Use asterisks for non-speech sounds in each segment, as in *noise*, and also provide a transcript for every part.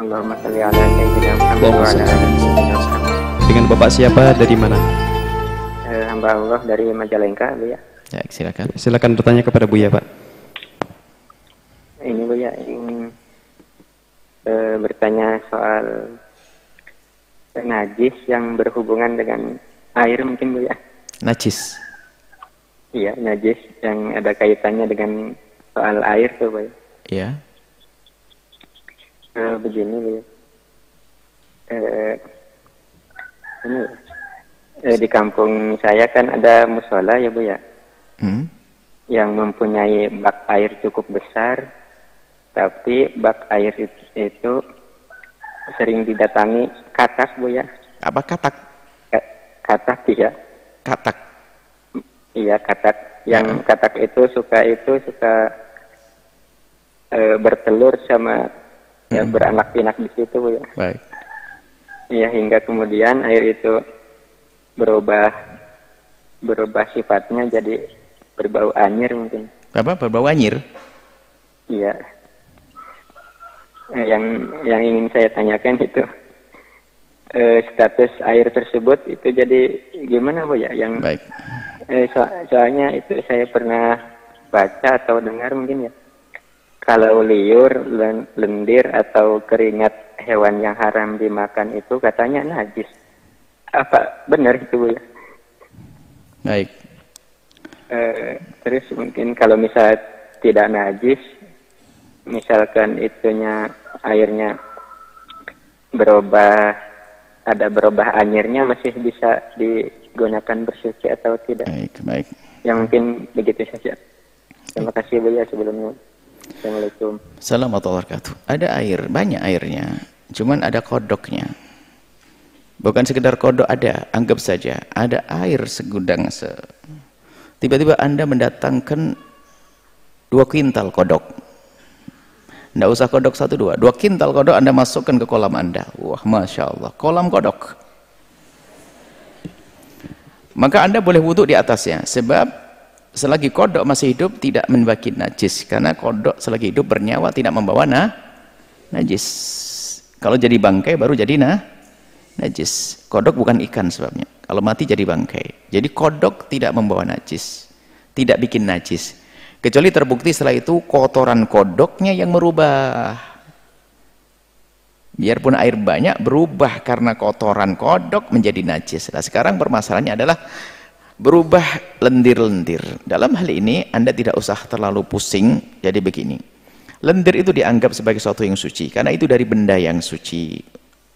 Allahumma ala sayyidina Muhammad wa ala. Dengan Bapak siapa dari mana? Eh, hamba Allah dari Majalengka, Bu ya. Ya, silakan. Silakan bertanya kepada Buya, Pak. Ini Bu ya, ingin eh, bertanya soal najis yang berhubungan dengan air mungkin Bu ya. Najis. Iya, najis yang ada kaitannya dengan soal air tuh Bu ya. Ya. Eh, begini. Eh, ini eh, di kampung saya kan ada musola ya Bu ya. Hmm? yang mempunyai bak air cukup besar, tapi bak air itu, itu sering didatangi katak bu ya, Apa katak? Ka- katak ya, Katak. iya katak. Yang katak itu suka itu suka eh, bertelur sama ya, Hmm. beranak pinak di situ bu ya. Baik. Iya hingga kemudian air itu berubah berubah sifatnya jadi berbau anyir mungkin. Apa? Berbau anyir? Iya. Eh, Yang yang ingin saya tanyakan itu eh, status air tersebut itu jadi gimana bu ya? Yang Baik. eh, so- soalnya itu saya pernah baca atau dengar mungkin ya. Kalau liur, len- lendir atau keringat hewan yang haram dimakan itu katanya najis. Apa benar itu bu ya? Baik. Eh, terus mungkin kalau misal tidak najis, misalkan itunya airnya berubah, ada berubah anyirnya masih bisa digunakan bersuci atau tidak? Baik, baik. Ya mungkin begitu saja. Terima kasih Bu ya sebelumnya. Assalamualaikum. Assalamualaikum wabarakatuh. Ada air, banyak airnya. Cuman ada kodoknya. Bukan sekedar kodok ada, anggap saja ada air segudang se. Tiba-tiba Anda mendatangkan dua kintal kodok. Tidak usah kodok satu dua, dua kintal kodok Anda masukkan ke kolam Anda. Wah, masya Allah, kolam kodok. Maka Anda boleh wudhu di atasnya, sebab selagi kodok masih hidup tidak membagi najis, karena kodok selagi hidup bernyawa tidak membawa nah, najis. Kalau jadi bangkai baru jadi nah, najis. Kodok bukan ikan sebabnya. Kalau mati jadi bangkai. Jadi kodok tidak membawa najis. Tidak bikin najis. Kecuali terbukti setelah itu kotoran kodoknya yang merubah. Biarpun air banyak berubah karena kotoran kodok menjadi najis. Nah sekarang permasalahannya adalah berubah lendir-lendir. Dalam hal ini Anda tidak usah terlalu pusing. Jadi begini. Lendir itu dianggap sebagai sesuatu yang suci. Karena itu dari benda yang suci.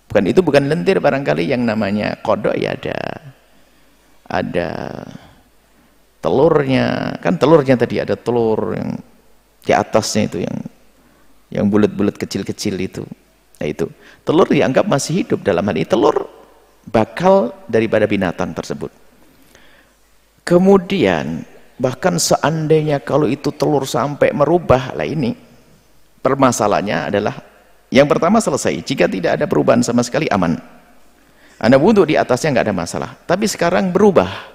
Bukan itu bukan lendir barangkali yang namanya kodok ya ada. Ada telurnya. Kan telurnya tadi ada telur yang di atasnya itu yang yang bulat-bulat kecil-kecil itu. Nah itu. Telur dianggap masih hidup dalam hal ini. Telur bakal daripada binatang tersebut. Kemudian bahkan seandainya kalau itu telur sampai merubah lah ini permasalahannya adalah yang pertama selesai. Jika tidak ada perubahan sama sekali aman. Anda wudhu di atasnya nggak ada masalah. Tapi sekarang berubah.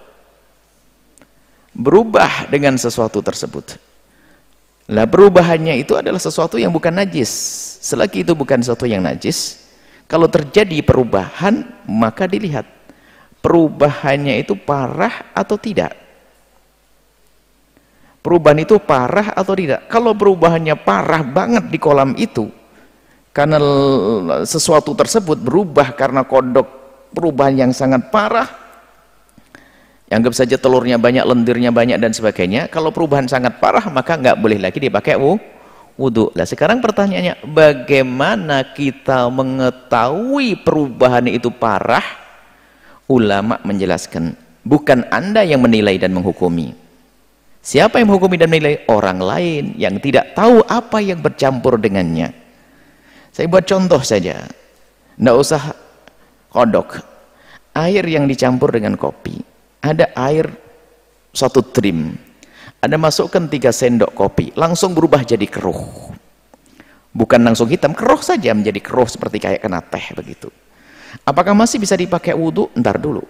Berubah dengan sesuatu tersebut. Lah perubahannya itu adalah sesuatu yang bukan najis. Selagi itu bukan sesuatu yang najis kalau terjadi perubahan maka dilihat perubahannya itu parah atau tidak? Perubahan itu parah atau tidak? Kalau perubahannya parah banget di kolam itu karena sesuatu tersebut berubah karena kodok perubahan yang sangat parah anggap saja telurnya banyak, lendirnya banyak dan sebagainya kalau perubahan sangat parah maka nggak boleh lagi dipakai wudhu lah sekarang pertanyaannya bagaimana kita mengetahui perubahan itu parah ulama menjelaskan bukan anda yang menilai dan menghukumi. Siapa yang menghukumi dan menilai? Orang lain yang tidak tahu apa yang bercampur dengannya. Saya buat contoh saja. Tidak usah kodok. Air yang dicampur dengan kopi. Ada air satu trim. Anda masukkan tiga sendok kopi langsung berubah jadi keruh. Bukan langsung hitam keruh saja menjadi keruh seperti kayak kena teh begitu Apakah masih bisa dipakai wudhu? Ntar dulu.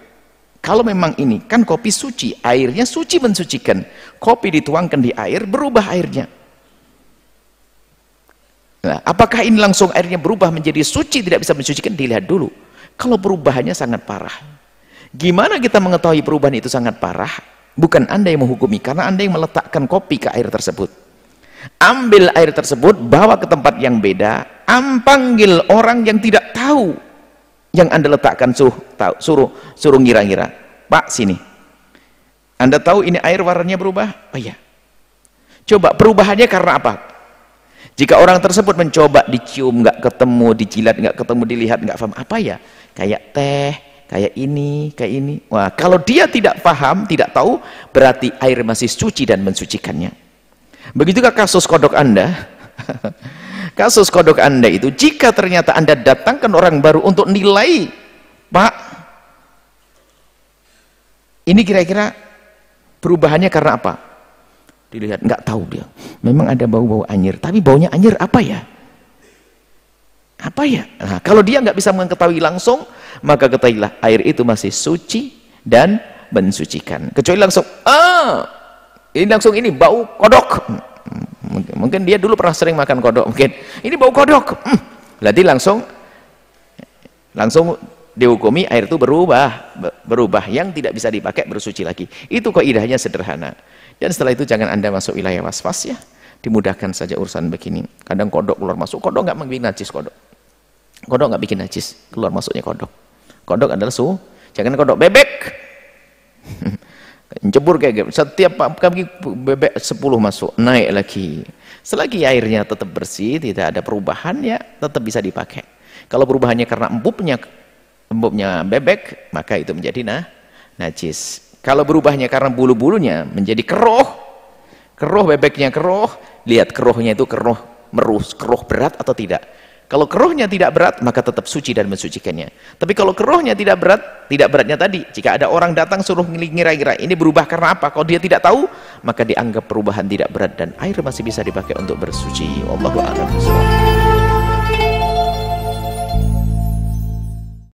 Kalau memang ini, kan kopi suci, airnya suci mensucikan. Kopi dituangkan di air, berubah airnya. Nah, apakah ini langsung airnya berubah menjadi suci tidak bisa mensucikan? Dilihat dulu. Kalau perubahannya sangat parah. Gimana kita mengetahui perubahan itu sangat parah? Bukan Anda yang menghukumi, karena Anda yang meletakkan kopi ke air tersebut. Ambil air tersebut, bawa ke tempat yang beda, ampanggil orang yang tidak tahu yang Anda letakkan suruh tahu, suruh suruh ngira-ngira. Pak, sini. Anda tahu ini air warnanya berubah? Oh iya. Coba perubahannya karena apa? Jika orang tersebut mencoba dicium nggak ketemu, dijilat nggak ketemu, dilihat nggak paham apa ya? Kayak teh, kayak ini, kayak ini. Wah, kalau dia tidak paham, tidak tahu, berarti air masih suci dan mensucikannya. Begitujah kasus kodok Anda. *laughs* kasus kodok Anda itu, jika ternyata Anda datangkan orang baru untuk nilai, Pak, ini kira-kira perubahannya karena apa? dilihat nggak tahu dia. Memang ada bau-bau anjir tapi baunya anjir apa ya? Apa ya? Nah, kalau dia nggak bisa mengetahui langsung maka ketahuilah air itu masih suci dan mensucikan. Kecuali langsung ah ini langsung ini bau kodok mungkin, dia dulu pernah sering makan kodok mungkin ini bau kodok hmm. berarti langsung langsung dihukumi air itu berubah berubah yang tidak bisa dipakai bersuci lagi itu kok idahnya sederhana dan setelah itu jangan anda masuk wilayah was-was ya. Dimudahkan saja urusan begini. Kadang kodok keluar masuk. Kodok nggak bikin najis kodok. Kodok nggak bikin najis. Keluar masuknya kodok. Kodok adalah su. Jangan kodok bebek. *laughs* Jebur kayak. Setiap kaki bebek 10 masuk. Naik lagi. Selagi airnya tetap bersih, tidak ada perubahan ya, tetap bisa dipakai. Kalau perubahannya karena empupnya empupnya bebek, maka itu menjadi nah, najis. Kalau berubahnya karena bulu-bulunya menjadi keruh, keruh bebeknya keruh, lihat keruhnya itu keruh merus, keruh berat atau tidak. Kalau keruhnya tidak berat, maka tetap suci dan mensucikannya. Tapi kalau keruhnya tidak berat, tidak beratnya tadi. Jika ada orang datang suruh ngira-ngira, ini berubah karena apa? Kalau dia tidak tahu, maka dianggap perubahan tidak berat dan air masih bisa dipakai untuk bersuci. Wallahu a'lam